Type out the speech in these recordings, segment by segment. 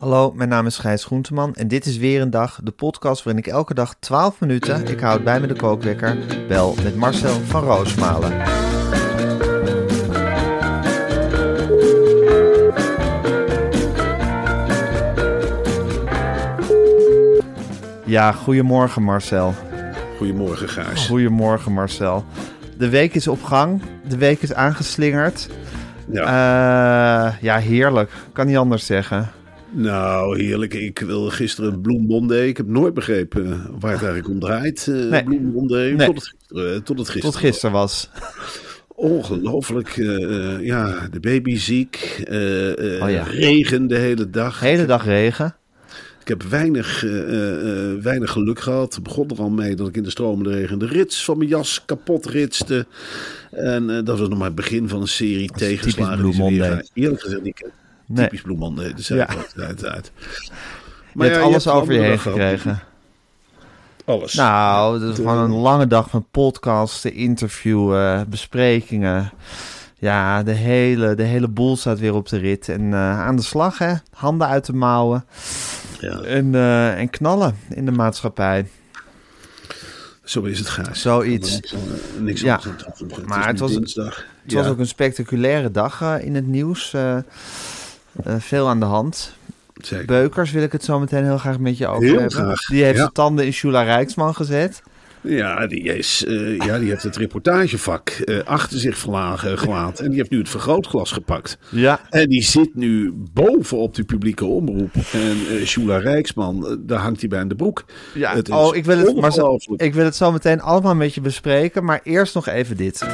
Hallo, mijn naam is Gijs Groenteman en dit is weer een dag, de podcast waarin ik elke dag 12 minuten, ik houd bij me de kookwekker, bel met Marcel van Roosmalen. Ja, goedemorgen Marcel. Goedemorgen, Gijs. Goedemorgen Marcel. De week is op gang, de week is aangeslingerd. Ja. Eh, ja, heerlijk. Kan niet anders zeggen. Nou, heerlijk. Ik wil gisteren Bloem Monday. Ik heb nooit begrepen waar het eigenlijk om draait. eh Nee. Bloem. Nee. Tot, het, gisteren, eh, tot het gisteren. Tot gisteren was. Ongelooflijk. eh, ja, de baby ziek. Oh ja. Regen de hele dag. Hele dag regen. Ik heb weinig, weinig geluk gehad. Het begon er al mee dat ik in de stromende regen de rits van mijn jas kapot ritste. En dat was nog maar het begin van een serie tegenslagen. Die weer Eerlijk gezegd, ken. Nee. Typisch Monday. Dat zei Ja. uit. Je hebt alles over je heen gekregen. Alles. Nou, het is gewoon een lange dag van podcasten, interviewen, besprekingen. Ja, de hele, de hele boel staat weer op de rit. En eh, aan de slag, hè. Handen uit de mouwen. Ja. En, eh, en knallen in de maatschappij. Zo is het gaas. Zoiets. Niks, aan- niks Ja. anders aan toevoegen. Maar het, het was- dinsdag. Het Ja, was ook een spectaculaire dag eh, in het nieuws. Eh, veel aan de hand. zeker. Beukers wil ik het zo meteen heel graag met je over Heel hebben. graag, Die heeft ja. zijn tanden in Shula Rijksman gezet. Ja, die, is, eh, ja, die heeft het reportagevak eh, achter zich verlagen gelaten. En die heeft nu het vergrootglas gepakt. Ja. En die zit nu bovenop de publieke omroep. En eh Shula Rijksman, daar hangt hij bij aan de broek. Ja, Het oh, ik wil het, Marcel, ongelooflijk. ik wil het zo meteen allemaal met je bespreken. Maar eerst nog even dit.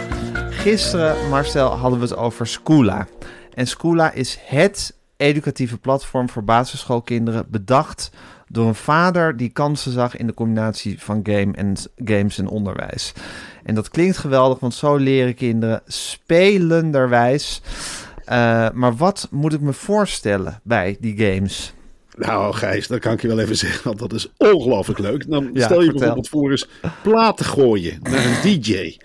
Gisteren, Marcel, hadden we het over Scoola. En Scoola is het educatieve platform voor basisschoolkinderen bedacht door een vader die kansen zag in de combinatie van game en, games en onderwijs. En dat klinkt geweldig, want zo leren kinderen spelenderwijs. Eh, maar wat moet ik me voorstellen bij die games? Nou, Gijs, dat kan ik je wel even zeggen, want dat is ongelooflijk leuk. Dan Ja, stel je vertel. bijvoorbeeld voor eens platen gooien naar een DJ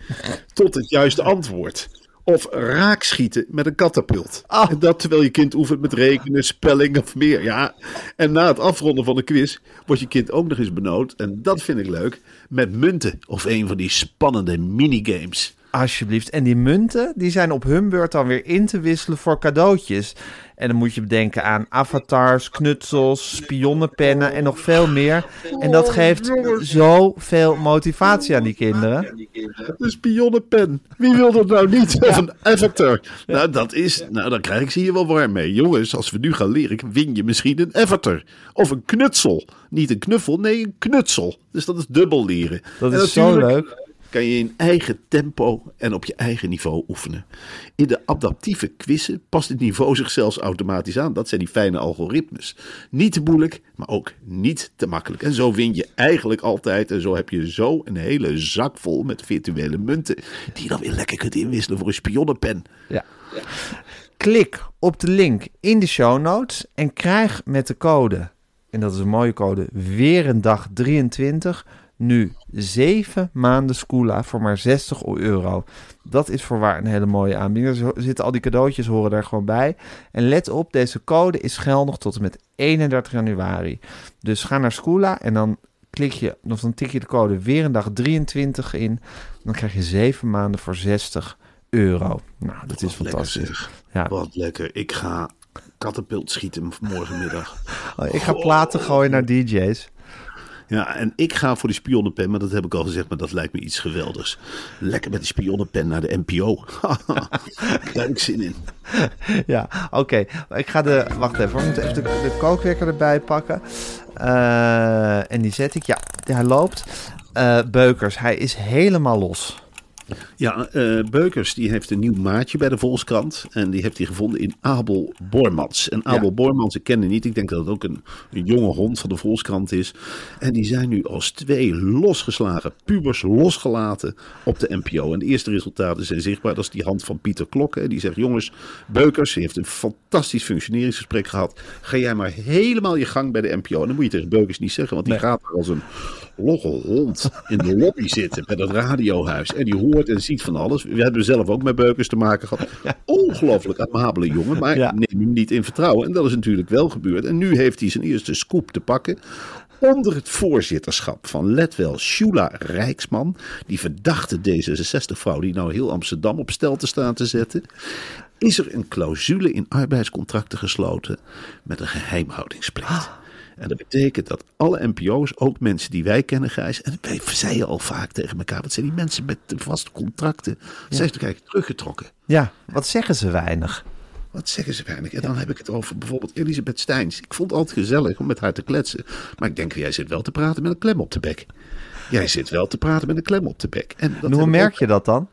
tot het juiste antwoord. Of raakschieten met een katapult. Ah. En dat terwijl je kind oefent met rekenen, spelling of meer. Ja, en na het afronden van de quiz wordt je kind ook nog eens benoemd. En dat vind ik leuk. Met munten of een van die spannende minigames. Alsjeblieft. En die munten, die zijn op hun beurt dan weer in te wisselen voor cadeautjes. En dan moet je bedenken aan avatars, knutsels, spionnenpennen en nog veel meer. En dat geeft zoveel motivatie aan die kinderen. De spionnenpen. Wie wil dat nou niet? Of een avatar. Nou, dat is, nou, dan krijg ik ze hier wel warm mee. Jongens, als we nu gaan leren, win je misschien een avatar. Of een knutsel. Niet een knuffel, nee, een knutsel. Dus dat is dubbel leren. Dat is zo leuk. Kan je in eigen tempo en op je eigen niveau oefenen. In de adaptieve quizzen past het niveau zich zelfs automatisch aan. Dat zijn die fijne algoritmes. Niet te moeilijk, maar ook niet te makkelijk. En zo win je eigenlijk altijd. En zo heb je zo een hele zak vol met virtuele munten. Die je dan weer lekker kunt inwisselen voor een spionnenpen. Ja. Klik op de link in de show notes en krijg met de code, en dat is een mooie code, weer een dag 23, nu 7 maanden Scoola voor maar 60 euro. Dat is voorwaar een hele mooie aanbieding. Er zitten al die cadeautjes horen daar gewoon bij. En let op, deze code is geldig tot en met 31 januari. Dus ga naar Scoola en dan klik je, of dan tik je de code weer een dag 23 in. Dan krijg je 7 maanden voor 60 euro. Nou, dat is Wat fantastisch. Lekker. Ja. Wat lekker. Ik ga katapult schieten morgenmiddag. Oh, ik ga platen gooien naar DJ's. Ja, en ik ga voor die spionnenpen, maar dat heb ik al gezegd, maar dat lijkt me iets geweldigs. Lekker met die spionnenpen naar de NPO. Daar heb ik zin in. Ja, oké. Ik ga de... Wacht even, we moeten even de, de erbij pakken. Eh, en die zet ik. Ja, hij loopt. Eh, Beukers, hij is helemaal los. Ja, eh, Beukers die heeft een nieuw maatje bij de Volkskrant. En die heeft hij gevonden in Abel Bormans. En Abel Ja. Bormans, ik ken hem niet. Ik denk dat het ook een, een jonge hond van de Volkskrant is. En die zijn nu als twee losgeslagen pubers losgelaten op de NPO. En de eerste resultaten zijn zichtbaar. Dat is die hand van Pieter Klokken. Die zegt, jongens, Beukers die heeft een fantastisch functioneringsgesprek gehad. Ga jij maar helemaal je gang bij de NPO. En dan moet je tegen Beukers niet zeggen, want die Nee. gaat er als een logge hond in de lobby zitten met het radiohuis. En die hoort en ziet van alles. We hebben zelf ook met Beukers te maken gehad. Ongelooflijk amabele jongen, maar Ja. neem hem niet in vertrouwen. En dat is natuurlijk wel gebeurd. En nu heeft hij zijn eerste scoop te pakken. Onder het voorzitterschap van, let wel, Shula Rijksman. Die verdachte D66-vrouw die nou heel Amsterdam op stel te staan te zetten. Is er een clausule in arbeidscontracten gesloten met een geheimhoudingsplicht. En dat betekent dat alle NPO's, ook mensen die wij kennen, Gijs. En wij zeiden al vaak tegen elkaar: wat zijn die mensen met de vaste contracten? Zijn ze toch eigenlijk teruggetrokken? Ja, wat zeggen ze weinig? Wat zeggen ze weinig? En dan heb ik het over bijvoorbeeld Elisabeth Steins. Ik vond het altijd gezellig om met haar te kletsen. Maar ik denk, jij zit wel te praten met een klem op de bek. Jij zit wel te praten met een klem op de bek. En hoe merk ook- je dat dan?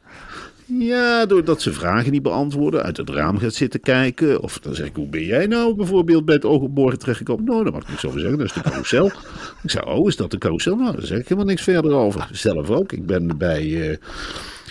Ja, doordat ze vragen niet beantwoorden, uit het raam gaat zitten kijken. Of dan zeg ik, hoe ben jij nou bijvoorbeeld bij het oog op morgen terechtgekomen? Nou, dat mag ik niet zo zeggen, dat is de carousel. ik zei, oh, is dat de carousel? Nou, daar zeg ik helemaal niks verder over. Zelf ook. Ik ben bij, eh,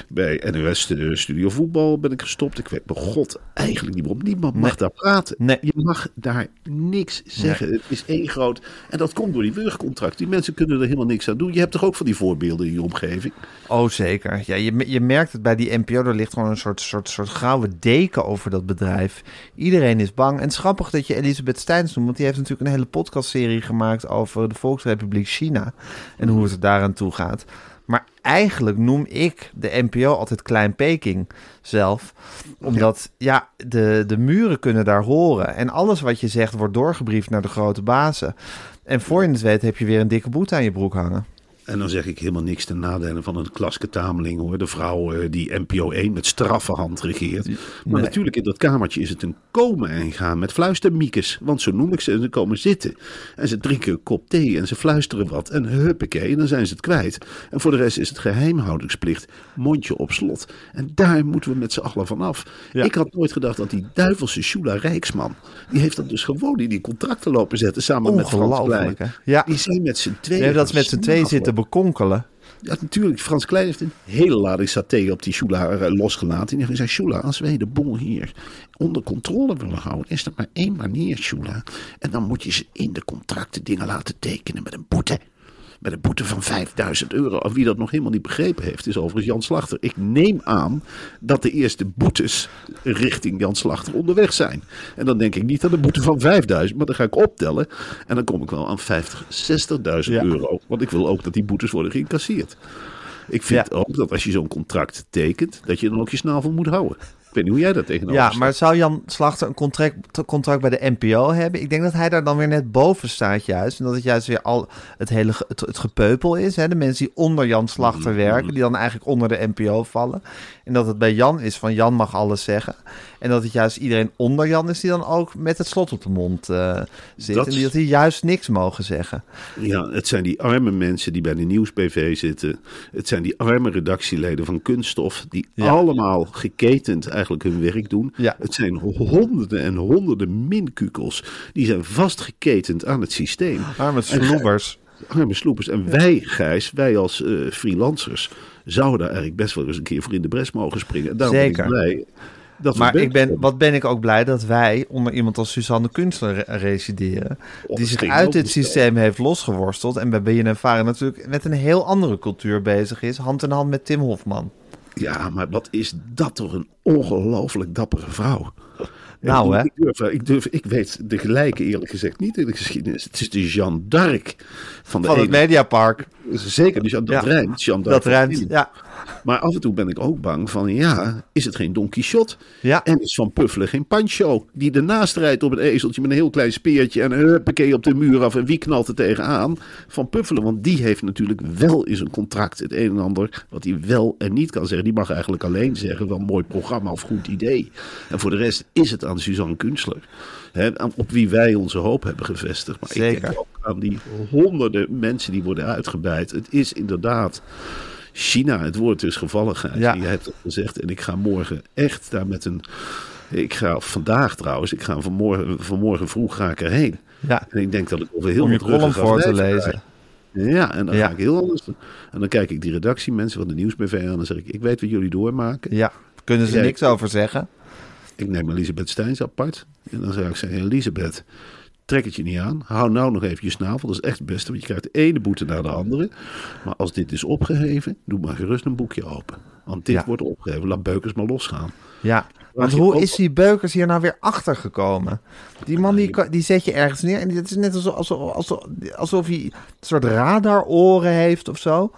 bij NOS de Studio Voetbal ben ik gestopt. Ik weet bij god eigenlijk niet. Niemand mag daar praten. Nee. Je mag daar niks zeggen. Het is één groot... En dat komt door die wurgcontract. Die mensen kunnen er helemaal niks aan doen. Je hebt toch ook van die voorbeelden in je omgeving? Oh, zeker. Ja, je, je merkt het bij die NPO. Er ligt gewoon een soort, soort, soort gouden deken over dat bedrijf. Iedereen is bang. En het is grappig dat je Elisabeth Steins noemt. Want die heeft natuurlijk een hele podcastserie gemaakt over de Volksrepubliek China. En hoe het er daaraan toe gaat. Maar eigenlijk noem ik de NPO altijd Klein Peking zelf. Omdat, ja, de, de muren kunnen daar horen. En alles wat je zegt wordt doorgebriefd naar de grote bazen. En voor je het weet heb je weer een dikke boete aan je broek hangen. En dan zeg ik helemaal niks ten nadele van een Klaske Tameling hoor. De vrouw eh, die NPO 1 met straffe hand regeert. Maar Nee. natuurlijk in dat kamertje is het een komen en gaan met fluistermiekes. Want zo noem ik ze. En ze komen zitten. En ze drinken een kop thee en ze fluisteren wat. En huppakee, en dan zijn ze het kwijt. En voor de rest is het geheimhoudingsplicht. Mondje op slot. En daar moeten we met z'n allen van af. Ja. Ik had nooit gedacht dat die duivelse Shula Rijksman... die heeft dat dus gewoon in die contracten lopen zetten samen met Frans Klein. Ja. Die zijn met z'n tweeën. Nee, dat ze met z'n tweeën zitten bekonkelen. ja, natuurlijk. Frans Klein heeft een hele lading saté op die Shula eh, losgelaten. En hij zei, Shula, als wij de boel hier onder controle willen houden, is er maar één manier, Shula. En dan moet je ze in de contracten dingen laten tekenen met een boete. Met een boete van 5000 euro. Of wie dat nog helemaal niet begrepen heeft, is overigens Jan Slachter. Ik neem aan dat de eerste boetes richting Jan Slachter onderweg zijn. En dan denk ik niet aan de boete van 5000, maar dan ga ik optellen. En dan kom ik wel aan 50, 60.000 Ja. euro. Want ik wil ook dat die boetes worden geïncasseerd. Ik vind Ja. ook dat als je zo'n contract tekent, dat je dan ook je snavel moet houden. Ik weet niet hoe jij daar tegenover Ja, maar zou Jan Slachter een contract, contract bij de NPO hebben? Ik denk dat hij daar dan weer net boven staat juist. En dat het juist weer al het hele het, het gepeupel is. Hè? De mensen die onder Jan Slachter Mhm. werken, die dan eigenlijk onder de NPO vallen. En dat het bij Jan is van Jan mag alles zeggen. En dat het juist iedereen onder Jan is die dan ook met het slot op de mond eh, zit. Dat- En die, dat die juist niks mogen zeggen. Ja, het zijn die arme mensen die bij de Nieuws-PV zitten. Het zijn die arme redactieleden van Kunststof. Die Ja. allemaal geketend eigenlijk hun werk doen. Ja. Het zijn honderden en honderden minkukels. Die zijn vastgeketend aan het systeem. Arme sloebers. Arme sloepers. En wij, Gijs, wij als eh, freelancers, zouden daar eigenlijk best wel eens een keer voor in de bres mogen springen. En daarom Zeker. ben ik blij dat Maar ik ben, wat ben ik ook blij dat wij onder iemand als Suzanne Kunstler re- resideren. Oh, die zich uit dit systeem heeft losgeworsteld. En bij BNNVARA natuurlijk met een heel andere cultuur bezig is. Hand in hand met Tim Hofman. Ja, maar wat is dat toch een ongelooflijk dappere vrouw. Nou, hè? Ik, durf, ik, durf, ik weet de gelijke eerlijk gezegd niet in de geschiedenis. Het is de Jeanne d'Arc van de Van het ene- Mediapark. Zeker, dat Ja. rijmt. Jeanne d'Arc Dat Film. ja. Maar af en toe ben ik ook bang van, ja, is het geen Don Quixote? Ja. En is Van Puffelen geen Pancho? Die ernaast rijdt op een ezeltje met een heel klein speertje en huppakee op de muur af. En wie knalt er tegenaan? Van Puffelen, want die heeft natuurlijk wel in zijn contract het een en ander wat hij wel en niet kan zeggen. Die mag eigenlijk alleen zeggen, wel een mooi programma of goed idee. En voor de rest is het aan Suzanne Kunstler. Hè, op wie wij onze hoop hebben gevestigd. Maar ik Zeker. denk ook aan die honderden mensen die worden uitgebuit. Het is inderdaad China, het woord is gevallen. Ja. Je hebt het gezegd. En ik ga morgen echt daar met een... Ik ga vandaag trouwens, ik ga vanmorgen, vanmorgen vroeg ga ik erheen. Ja. En ik denk dat ik over heel Om je column voor te lezen. Ja, en dan Ja. ga ik heel anders. En dan kijk ik die redactiemensen van de Nieuwsbv aan. En dan zeg ik, ik weet wat jullie doormaken. Ja. Kunnen ze niks ik- over zeggen? Ik neem Elisabeth Steins apart. En dan zou ik zeggen, Elisabeth, trek het je niet aan. Hou nou nog even je snavel. Dat is echt het beste, want je krijgt de ene boete naar de andere. Maar als dit is opgeheven, doe maar gerust een boekje open. Want dit Ja. wordt opgeheven. Laat Beukers maar losgaan. Ja. Want hoe ook- is die Beukers hier nou weer achter gekomen? Die man die, die zet je ergens neer en het is net alsof, alsof, alsof, alsof hij een soort radaroren heeft of zo.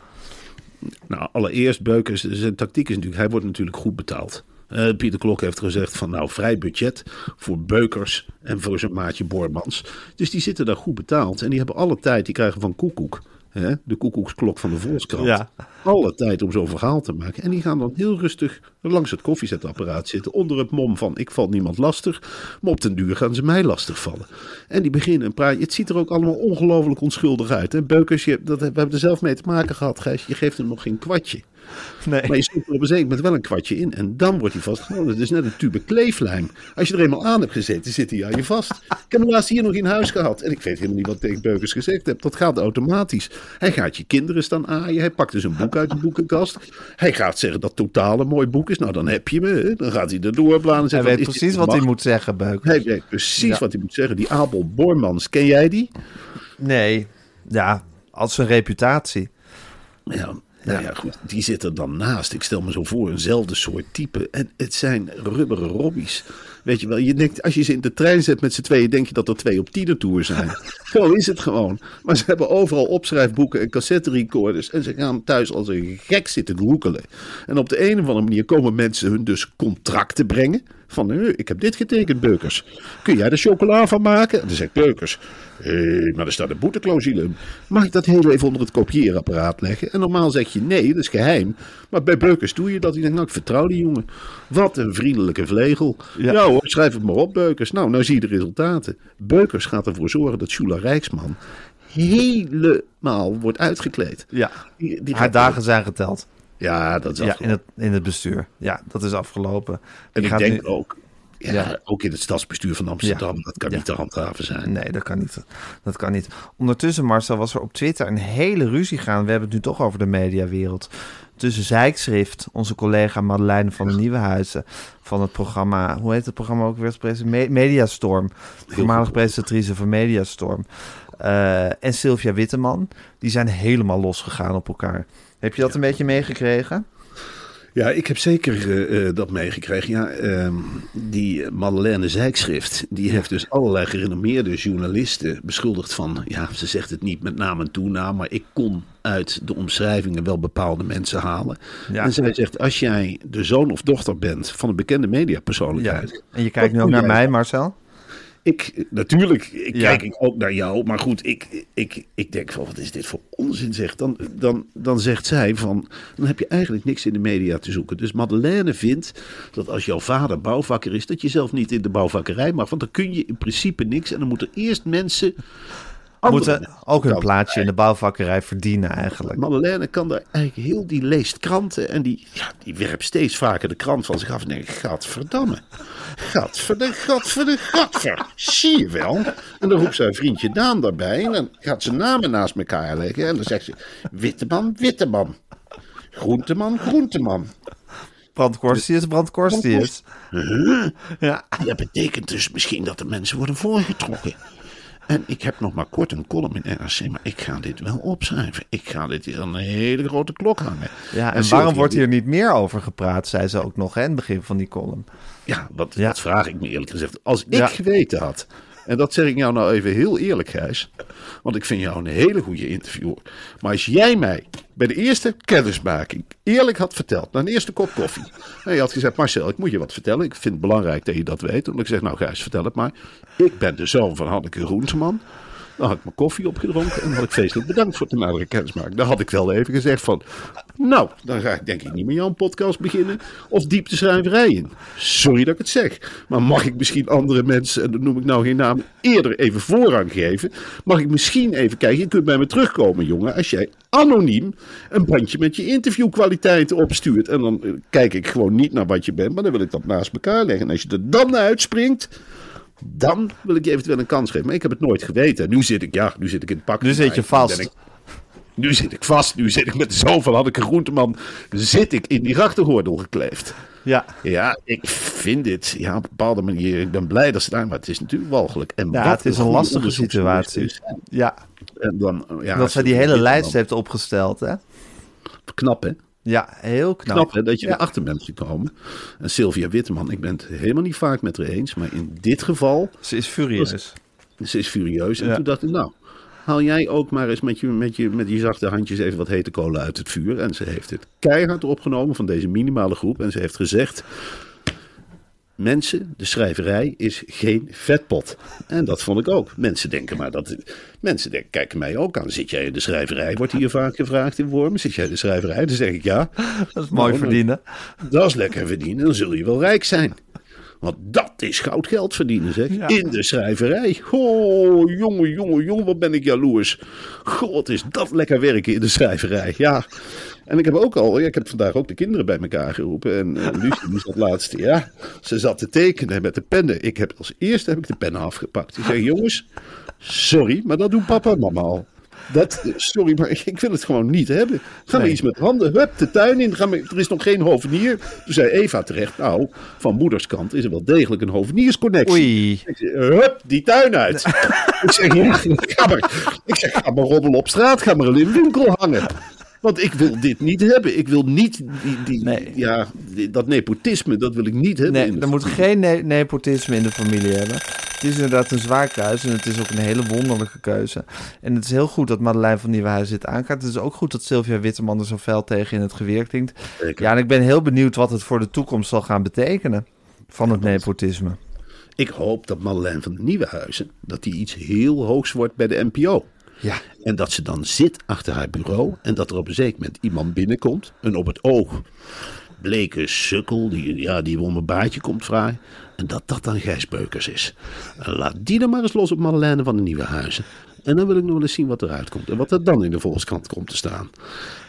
Nou, allereerst Beukers, zijn tactiek is natuurlijk, hij wordt natuurlijk goed betaald. Eh, Pieter Klok heeft gezegd van nou vrij budget voor Beukers en voor zijn maatje Bormans. Dus die zitten daar goed betaald en die hebben alle tijd, die krijgen van Koekoek, hè, de Koekoeksklok van de Volkskrant, Ja. alle tijd om zo'n verhaal te maken. En die gaan dan heel rustig langs het koffiezetapparaat zitten onder het mom van ik val niemand lastig, maar op den duur gaan ze mij lastig vallen. En die beginnen een praatje, het ziet er ook allemaal ongelooflijk onschuldig uit. Hè? Beukers, je, dat, we hebben er zelf mee te maken gehad Gijs, je geeft hem nog geen kwartje. Nee. Maar je stopt er op een zeker moment wel een kwartje in. En dan wordt hij vastgehouden. Het is net een tube kleeflijm. Als je er eenmaal aan hebt gezeten, zit hij aan je vast. Ik heb hem laatst hier nog in huis gehad. En ik weet helemaal niet wat ik tegen Beukers gezegd heb. Dat gaat automatisch. Hij gaat je kinderen staan aaien. Hij pakt dus een boek uit de boekenkast. Hij gaat zeggen dat totaal een mooi boek is. Nou, dan heb je me. hè. Dan gaat hij er doorblaan en Hij weet precies wat hij moet zeggen, Beukers. Hij weet precies Ja. wat hij moet zeggen. Die Abel Bormans, ken jij die? Nee. Ja, als zijn reputatie. Ja, nou ja, goed. Die zit er dan naast. Ik stel me zo voor, eenzelfde soort type. En het zijn rubberen robbies. Weet je wel, je denkt, als je ze in de trein zet met z'n tweeën, denk je dat er twee op tienertour zijn. zo is het gewoon. Maar ze hebben overal opschrijfboeken en cassette recorders. En ze gaan thuis als een gek zitten roekelen. En op de een of andere manier komen mensen hun dus contracten brengen. Van, eh, ik heb dit getekend, Beukers. Kun jij er chocola van maken? En dan zegt Beukers, hé, maar er staat een boeteclausule in. Mag ik dat heel even onder het kopieerapparaat leggen? En normaal zeg je nee, dat is geheim. Maar bij Beukers doe je dat. Je denkt, nou, ik vertrouw die jongen. Wat een vriendelijke vlegel. Ja. Ja, hoor, schrijf het maar op, Beukers. Nou, nou zie je de resultaten. Beukers gaat ervoor zorgen dat Shula Rijksman helemaal wordt uitgekleed. Ja. Die, die Haar dagen zijn geteld. Ja, dat is Ja, in het, in het bestuur. Ja, dat is afgelopen. En ik denk nu- ook, ja, Ja. ook in het stadsbestuur van Amsterdam, Ja. dat kan Ja. niet te handhaven zijn. Nee, dat kan niet. Dat kan niet. Ondertussen, Marcel, was er op Twitter een hele ruzie gaan. We hebben het nu toch over de mediawereld. Tussen Zijkschrift, onze collega Madeleine van de Nieuwenhuizen... van het programma, hoe heet het programma ook weer? Me- Mediastorm. Voormalig presentatrice van Mediastorm. Eh, en Sylvia Witteman. Die zijn helemaal losgegaan op elkaar. Heb je dat een beetje meegekregen? Ja, ik heb zeker eh, eh, dat meegekregen. Ja, ehm, die Madeleine Zijkschrift, die heeft dus allerlei gerenommeerde journalisten beschuldigd van, ja, ze zegt het niet met naam en toenaam, maar ik kon uit de omschrijvingen wel bepaalde mensen halen. Ja. En zij zegt, als jij de zoon of dochter bent van een bekende Ja. mediapersoonlijkheid, En je kijkt nu ook naar mij, Marcel? Ik, natuurlijk, ik Ja. kijk ik ook naar jou, maar goed, ik, ik, ik denk van, wat is dit voor onzin zeg. Dan, dan, dan zegt zij van, dan heb je eigenlijk niks in de media te zoeken. Dus Madeleine vindt dat als jouw vader bouwvakker is, dat je zelf niet in de bouwvakkerij mag. Want dan kun je in principe niks en dan moeten eerst mensen... andere Moeten mensen ook hun bouwen. plaatsje in de bouwvakkerij verdienen eigenlijk. Madeleine kan daar eigenlijk heel, die leest kranten en die, ja, die werpt steeds vaker de krant van zich af en denkt, gadverdamme. Gadverdamme, gadverdamme, gadver. Zie je wel? En dan roept zijn vriendje Daan daarbij en dan gaat ze namen naast elkaar leggen en dan zegt ze, Witteman, Witteman. Groenteman, Groenteman. Brandkorstius, brandkorstius. Ja. Dat betekent dus misschien dat de mensen worden voorgetrokken. En ik heb nog maar kort een column in NRC, maar ik ga dit wel opschrijven. Ik ga dit hier aan een hele grote klok hangen. Ja, en, waarom wordt hier niet meer over gepraat, zei ze ook nog hè, in het begin van die column. Ja, wat, Ja. dat vraag ik me eerlijk gezegd. Als ik Ja. geweten had, en dat zeg ik jou nou even heel eerlijk, Gijs. Want ik vind jou een hele goede interviewer. Maar als jij mij bij de eerste kennismaking eerlijk had verteld, na een eerste kop koffie. En je had gezegd, Marcel, ik moet je wat vertellen. Ik vind het belangrijk dat je dat weet. En ik zeg, nou Gijs, vertel het maar. Ik ben de zoon van Hanneke Groenteman. Dan had ik mijn koffie opgedronken en had ik feestelijk bedankt voor de nadere kennismaking. Dan had ik wel even gezegd van, nou, dan ga ik denk ik niet meer jouw podcast beginnen of diepteschrijverij in. Sorry dat ik het zeg, maar mag ik misschien andere mensen, en dan noem ik nou geen naam, eerder even voorrang geven? Mag ik misschien even kijken, je kunt bij me terugkomen jongen, als jij anoniem een bandje met je interviewkwaliteiten opstuurt. En dan eh, kijk ik gewoon niet naar wat je bent, maar dan wil ik dat naast elkaar leggen. En als je er dan naar uitspringt, dan wil ik je eventueel een kans geven. Maar ik heb het nooit geweten. Nu zit ik, ja, nu zit ik in het pak. Nu zit je vast. ik- nu zit ik vast. Nu zit ik met de zoon van Hanneke Groenteman. Zit ik in die grachtengordel gekleefd. Ja, Ja, ik vind dit ja, op een bepaalde manier. Ik ben blij dat ze daar, maar het is natuurlijk walgelijk. En ja het is een lastige situatie. Ja, En dan, ja, dat zij die hele lijst heeft opgesteld, hè? Knap, hè? Ja, heel knap. Knap, hè, dat je Ja. erachter bent gekomen. En Sylvia Witteman, ik ben het helemaal niet vaak met haar eens. Maar in dit geval, Ze is furieus. ze is furieus. En Ja. toen dacht ik, nou, haal jij ook maar eens met je, met, je, met je zachte handjes even wat hete kolen uit het vuur. En ze heeft het keihard opgenomen van deze minimale groep. En ze heeft gezegd, mensen, de schrijverij is geen vetpot. En dat vond ik ook. Mensen denken maar dat... Mensen denken, kijken mij ook aan. Zit jij in de schrijverij? Wordt hier vaak gevraagd in Wormen. Zit jij in de schrijverij? Dan zeg ik ja. Dat is mooi Nou, verdienen. Dat is lekker verdienen, dan zul je wel rijk zijn. Want dat is goud geld verdienen, zeg. Ja. In de schrijverij. Oh, jongen, jongen, jongen, wat ben ik jaloers. God, is dat lekker werken in de schrijverij. Ja. En ik heb ook al, ja, ik heb vandaag ook de kinderen bij elkaar geroepen. En uh, Lucie, die zat laatst, ja, ze zat te tekenen met de pennen. Ik heb als eerste heb ik de pennen afgepakt. Ik zeg, jongens, sorry, maar dat doen papa en mama al. Dat, sorry, maar ik, ik wil het gewoon niet hebben. We Nee. iets met handen, hup, de tuin in. Gaan we, er is nog geen hovenier. Toen zei Eva terecht, nou, van moederskant is er wel degelijk een hoveniersconnectie. Oei. Ik zeg, hup, die tuin uit. ik zeg, ja, ga maar, ik zeg, ga maar roddelen op straat, ga maar in een winkel hangen. Want ik wil dit niet hebben. Ik wil niet die, die, Nee. ja, die- dat nepotisme, dat wil ik niet hebben. Nee, er moet geen ne- nepotisme in de familie hebben. Het is inderdaad een zwaar kruis en het is ook een hele wonderlijke keuze. En het is heel goed dat Madeleine van Nieuwenhuizen dit aankaart. Het is ook goed dat Sylvia Witteman er zo fel tegen in het gewirk klinkt. Zeker. Ja, en ik ben heel benieuwd wat het voor de toekomst zal gaan betekenen van het nepotisme. Ik hoop dat Madeleine van Nieuwenhuizen, dat die iets heel hoogs wordt bij de NPO. Ja, En dat ze dan zit achter haar bureau en dat er op een zeker moment iemand binnenkomt. Een op het oog bleke sukkel die, ja, die om een baardje komt vragen. En dat dat dan Gijs Beukers is. En laat die dan maar eens los op Madeleine van de Nieuwe Huizen. En dan wil ik nog wel eens zien wat eruit komt. En wat er dan in de Volkskrant komt te staan.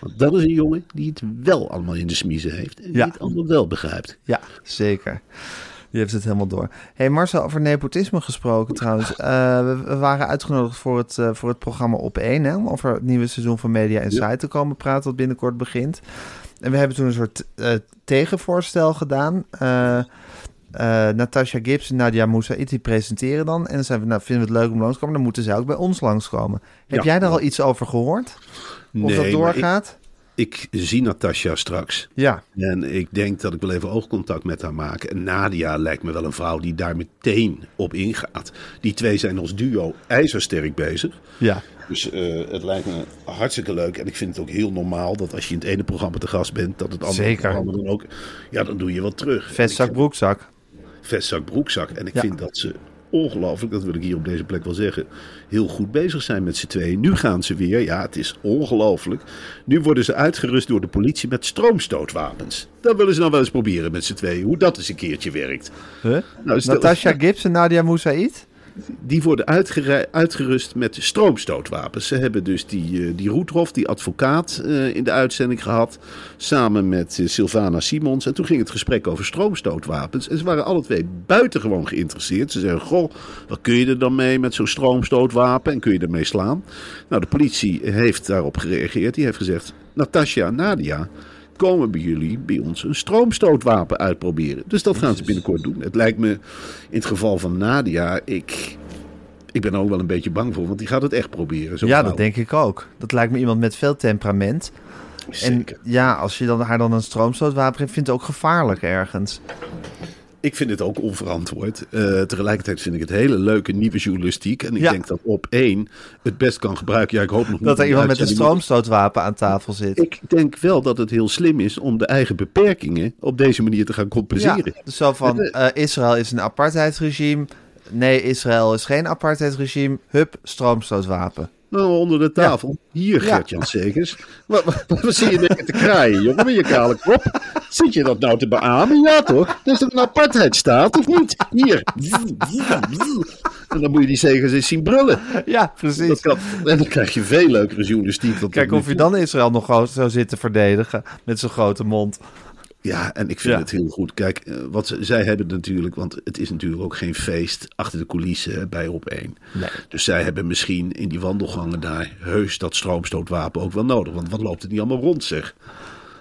Want dat is een jongen die het wel allemaal in de smiezen heeft. En Ja. die het allemaal wel begrijpt. ja, zeker. Die heeft het helemaal door. hey Marcel, over nepotisme gesproken trouwens. Eh, we, we waren uitgenodigd voor het, eh, voor het programma Op 1, hè, om over het nieuwe seizoen van Media Insight te komen praten, dat binnenkort begint. En we hebben toen een soort eh, tegenvoorstel gedaan. Eh Natasha Gibbs en Nadia Moussaïd die presenteren dan. En dan zijn we, nou, vinden we het leuk om langs te komen. Dan moeten zij ook bij ons langskomen. Heb jij daar al iets over gehoord? Of dat doorgaat? Ik, zie Natasja straks. Ja, En ik denk dat ik wel even oogcontact met haar maak. En Nadia lijkt me wel een vrouw die daar meteen op ingaat. Die twee zijn als duo ijzersterk bezig. ja. Dus eh, het lijkt me hartstikke leuk. En ik vind het ook heel normaal dat als je in het ene programma te gast bent, dat het andere Zeker. programma dan ook. Ja, dan doe je wat terug. Vestzak, broekzak. Vestzak, broekzak. En ik Ja. vind dat ze ongelooflijk, dat wil ik hier op deze plek wel zeggen, heel goed bezig zijn met z'n tweeën. Nu gaan ze weer, ja, het is ongelooflijk. Nu worden ze uitgerust door de politie met stroomstootwapens. Dat willen ze nou wel eens proberen met z'n tweeën, hoe dat eens een keertje werkt. Huh? Nou, Natasha Gibbs en Nadia Moussaïd? Die worden uitgerust met stroomstootwapens. Ze hebben dus die, eh, die die advocaat, eh, in de uitzending gehad. Samen met eh, Sylvana Simons. En toen ging het gesprek over stroomstootwapens. En ze waren alle twee buitengewoon geïnteresseerd. Ze zeggen: Goh, wat kun je er dan mee met zo'n stroomstootwapen? En kun je ermee slaan? Nou, de politie heeft daarop gereageerd. Die heeft gezegd: Natasja Nadia. Komen bij jullie bij ons een stroomstootwapen uitproberen. Dus dat gaan ze binnenkort doen. Het lijkt me in het geval van Nadia. Ik ik ben er ook wel een beetje bang voor, want die gaat het echt proberen. zo'n ja, vrouw. dat denk ik ook. Dat lijkt me iemand met veel temperament. Zeker. En ja, als je dan, haar dan een stroomstootwapen geeft, vindt het ook gevaarlijk ergens. Ik vind het ook onverantwoord. Eh, tegelijkertijd vind ik het hele leuke nieuwe journalistiek. En ik Ja. denk dat op één het best kan gebruiken. Ja, ik hoop nog niet Dat er iemand met een stroomstootwapen aan tafel zit. Ik denk wel dat het heel slim is om de eigen beperkingen op deze manier te gaan Ja, compenseren. dus zo van, Eh, eh, Israël is een apartheidsregime. Nee, Israël is geen apartheidsregime. Hup, stroomstootwapen. Nou, onder de tafel. Hier, Ja. Gert-Jan Segers. Wat, wat, wat zie je denken te kraaien, jongen, met je kale kop? Zit je dat nou te beamen? Ja, toch? Dat is een apartheidstaat, of niet? Hier. En dan moet je die Segers eens zien brullen. Ja, Dat precies. kan, en dan krijg je veel leukere journalistiek. Kijk of je dan Israël nog zou zitten verdedigen met zijn grote mond. Ja, en ik vind Ja. het heel goed. Kijk, eh, wat ze, zij hebben natuurlijk, want het is natuurlijk ook geen feest achter de coulissen bij op één. Nee. Dus zij hebben misschien in die wandelgangen daar heus dat stroomstootwapen ook wel nodig. Want wat loopt het niet allemaal rond, zeg?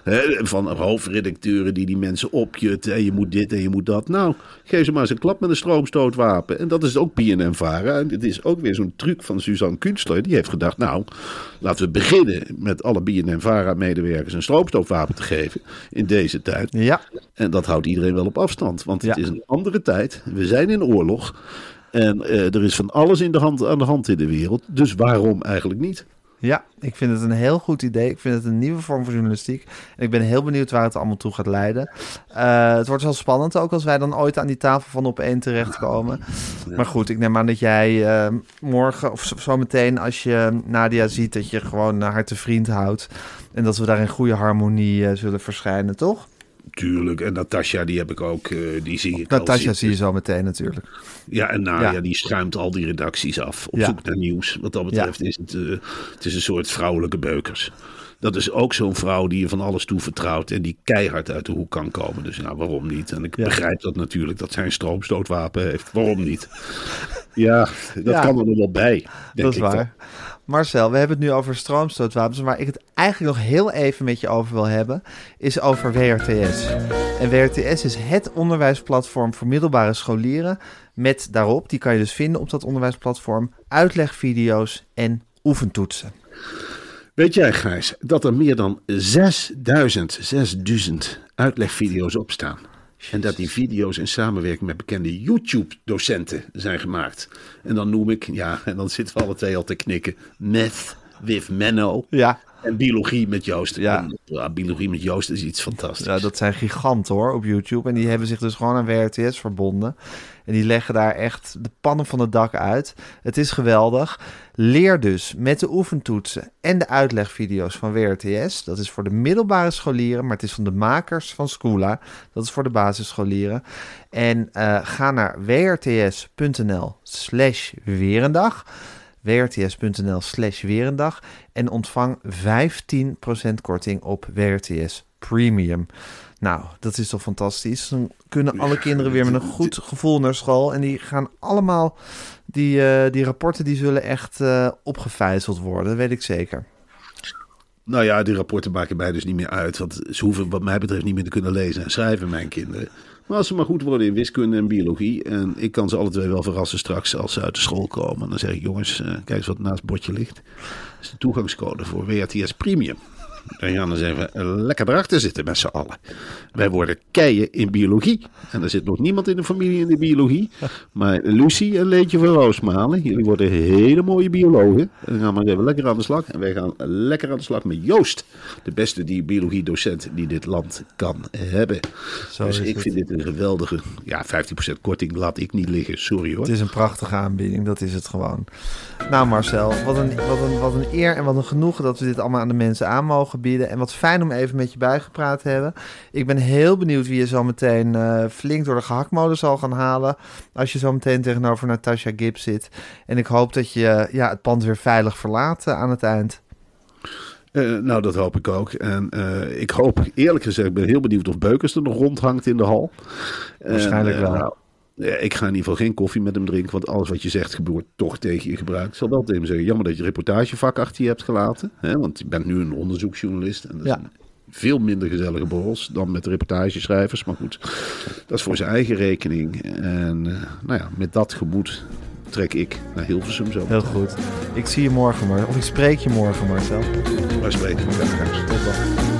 Hè, van hoofdredacteuren die die mensen opjutten. En je moet dit en je moet dat. Nou, geef ze maar eens een klap met een stroomstootwapen. En dat is ook BNN-varen. En dit is ook weer zo'n truc van Suzanne Kunstler. Die heeft gedacht, nou, laten we beginnen met alle BNN-vara-medewerkers een stroomstootwapen te geven. In deze tijd. Ja, En dat houdt iedereen wel op afstand. Want het Ja. is een andere tijd. We zijn in oorlog. En eh, er is van alles in de hand, aan de hand in de wereld. Dus waarom eigenlijk niet? Ja, ik vind het een heel goed idee. Ik vind het een nieuwe vorm van journalistiek. En ik ben heel benieuwd waar het allemaal toe gaat leiden. Eh, het wordt wel spannend ook als wij dan ooit aan die tafel van op één terechtkomen. Maar goed, ik neem aan dat jij eh, morgen of zo- zometeen als je Nadia ziet... dat je gewoon haar te vriend houdt. En dat we daar in goede harmonie eh, zullen verschijnen, toch? Tuurlijk. En Natasja, die heb ik ook. eh, die zie ik Natasja zie je zo meteen natuurlijk. Ja, en Nadia, Ja. die schuimt al die redacties af. Op Ja. zoek naar nieuws. Wat dat betreft is het, eh, het is een soort vrouwelijke beukers. Dat is ook zo'n vrouw die je van alles toe vertrouwt. En die keihard uit de hoek kan komen. Dus nou, waarom niet? En ik begrijp dat natuurlijk, dat zij een stroomstootwapen heeft. Waarom niet? Ja, dat kan er nog wel bij. Denk dat is ik dan. Marcel, we hebben het nu over stroomstootwapens. Waar ik het eigenlijk nog heel even met je over wil hebben, is over WRTS. En WRTS is het onderwijsplatform voor middelbare scholieren. Met daarop, die kan je dus vinden op dat onderwijsplatform, uitlegvideo's en oefentoetsen. Weet jij, Gijs, dat er meer dan 6000, 6000 uitlegvideo's op staan? En dat die video's in samenwerking met bekende YouTube-docenten zijn gemaakt. En dan noem ik, ja, en dan zitten we alle twee al te knikken, Math with Menno. Ja, en Biologie met Joost. Ja. Ja, biologie met Joost is iets fantastisch. ja, dat zijn giganten hoor op YouTube. En die hebben zich dus gewoon aan WRTS verbonden. En die leggen daar echt de pannen van het dak uit. Het is geweldig. Leer dus met de oefentoetsen en de uitlegvideo's van WRTS. Dat is voor de middelbare scholieren, maar het is van de makers van Schoola. Dat is voor de basisscholieren. En eh, ga naar wrts.nl slash weerendag wrts.nl slash weerendag en ontvang 15% korting op WRTS Premium. Nou, dat is toch fantastisch. Dan kunnen alle kinderen weer met een goed gevoel naar school. En die gaan allemaal, die, eh, die rapporten die zullen echt eh opgevijzeld worden, dat weet ik zeker. Nou ja, die rapporten maken mij dus niet meer uit. Want ze hoeven wat mij betreft niet meer te kunnen lezen en schrijven, mijn kinderen. Maar als ze maar goed worden in wiskunde en biologie. En ik kan ze alle twee wel verrassen straks als ze uit de school komen. Dan zeg ik, jongens, eh, kijk eens wat naast het bordje ligt. Dat is de toegangscode voor WRTS Premium. En gaan eens even lekker erachter zitten met z'n allen. Wij worden keien in biologie. En er zit nog niemand in de familie in de biologie. Maar Lucie en Leentje van Roosmalen. Jullie worden hele mooie biologen. En dan gaan we eens even lekker aan de slag. En wij gaan lekker aan de slag met Joost. De beste die biologiedocent die dit land kan hebben. Zo dus ik het. vind dit een geweldige... Ja, 15% korting laat ik niet liggen. Sorry hoor. Het is een prachtige aanbieding, dat is het gewoon. Nou Marcel, wat een, wat, een, wat een eer en wat een genoegen dat we dit allemaal aan de mensen aan mogen bieden. En wat fijn om even met je bijgepraat te hebben. Ik ben heel benieuwd wie je zo meteen eh, flink door de gehaktmolen zal gaan halen. Als je zo meteen tegenover Natasha Gibbs zit. En ik hoop dat je ja, het pand weer veilig verlaat eh, aan het eind. Eh, nou, dat hoop ik ook. En eh, ik hoop, eerlijk gezegd, ik ben heel benieuwd of Beukers er nog rondhangt in de hal. En, Waarschijnlijk eh, wel. nou, ik ga in ieder geval geen koffie met hem drinken, want alles wat je zegt gebeurt toch tegen je gebruik. Ik zal wel tegen hem zeggen, jammer dat je reportagevak achter je hebt gelaten. Hè, want je bent nu een onderzoeksjournalist en dat Ja. is een veel minder gezellige borrels dan met reportageschrijvers. Maar goed, dat is voor zijn eigen rekening. En eh, nou ja, met dat gemoed vertrek ik naar Hilversum zo. Heel goed. Ik zie je morgen, maar of ik spreek je morgen, Marcel. Wij spreken elkaar. Tot dan.